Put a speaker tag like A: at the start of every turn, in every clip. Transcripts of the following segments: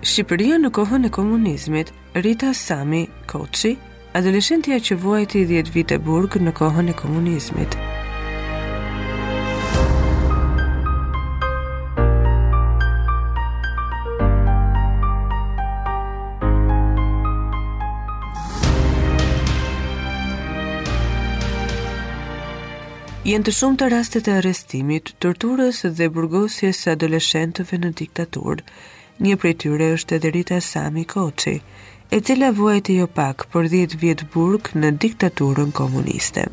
A: Shqipëria në kohën e komunizmit, Rita Sami Koçi, adoleshentja që vuajti 10 vite burg në kohën e komunizmit. Janë të shumta rastet e arrestimit, torturës dhe burgosjes së adoleshentëve në diktaturë. Një prej tyre është edhe Rita Sami Koçi, e cila vuajti jo pak por 10 vjet burg në diktaturën komuniste.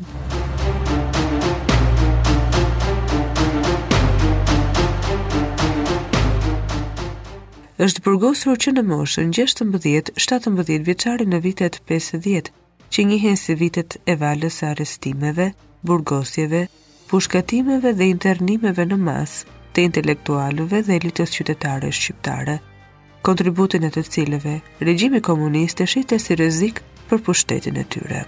A: Është burgosur që në moshën gjashtëmbëdhjetë, shtatëmbëdhjetë vjeçare në vitet pesëdhjetë, që njihen si vitet e valës së arrestimeve, burgosjeve, pushkatimeve dhe internimeve në masë të intelektualëve dhe elitës qytetare shqiptare, kontributin e të cilëve regjimi komunist e shihte si rrezik për pushtetin e tyre.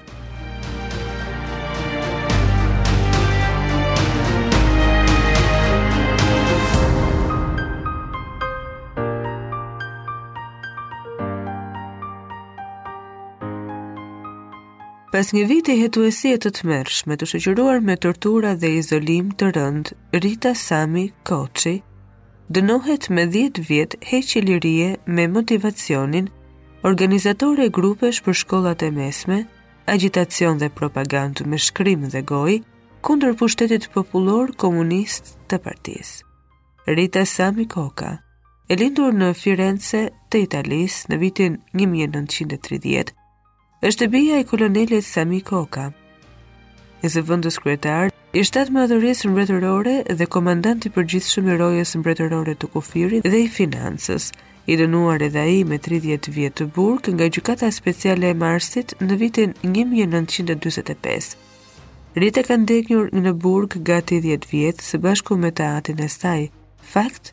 A: Pas një viti hetuesie të tmerrshme të shoqëruar me tortura dhe izolim të rëndë, Rita Sami Koçi dënohet me 10 vjet heqje lirie me motivacionin organizatore grupesh për shkollat e mesme, agjitacion dhe propagandë me shkrim dhe gojë kundër pushtetit popullor komunist të partisë. Rita Sami Koka, e lindur në Firenze të Italisë në vitin 1930, Është e bija e kolonelit Sami Koka, e zëvendëskryetar i Shtatmadhorisë Mbretërore dhe komandant i përgjithshëm i Rojës Mbretërore të kufirit dhe i financës, i dënuar edhe ai me 30 vjet burg nga gjykata speciale e Marsit në vitin 1945. Rita ka ndenjur në burg gati 10 vjet së bashku me të atin e saj. Fakt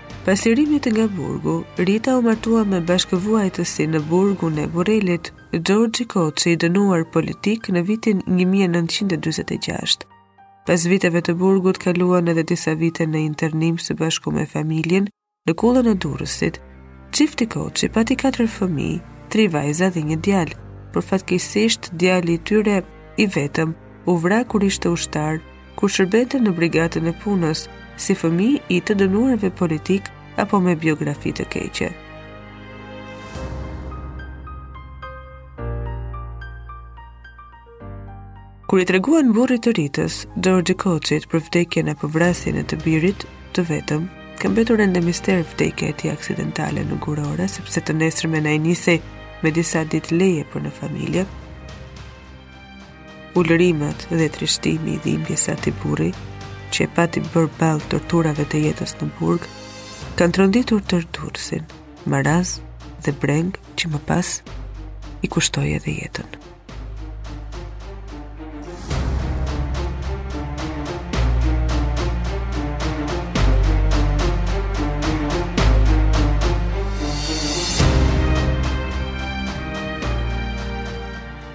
A: Pas lirimit nga burgu, Rita u martua me bashkëvuajtësin në burgun e Burrelit, Xhorxhi Koçi i dënuar politik në vitin 1946. Pas viteve të burgut kaluan edhe disa vite në internim së bashku me familjen në Kullën e Durrësit. Çifti Koçi pati katër fëmijë, tri vajza dhe një djalë, por fatkeqësisht djali i tyre i vetëm u vra kur ishte ushtar kur shërbente në brigadën e punës, si fëmijë i të dënuarve politikë apo me biografi të keqe. Kur i treguan burrit të Ritës, Dorxhi Koçit për vdekjen apo vrasjen e të birit të vetëm, ka mbetur ende mister vdekja e tij aksidentale në gurore, sepse të nesërmen ai nisej me disa ditë leje për në familje, Ulërimat dhe trishtimi i dhimbjes së atij burri, që e pati bërë ballë torturave të jetës në burg, kanë tronditur tërë Durrësin, maraz dhe brengë që më pas i kushtoi edhe jetën.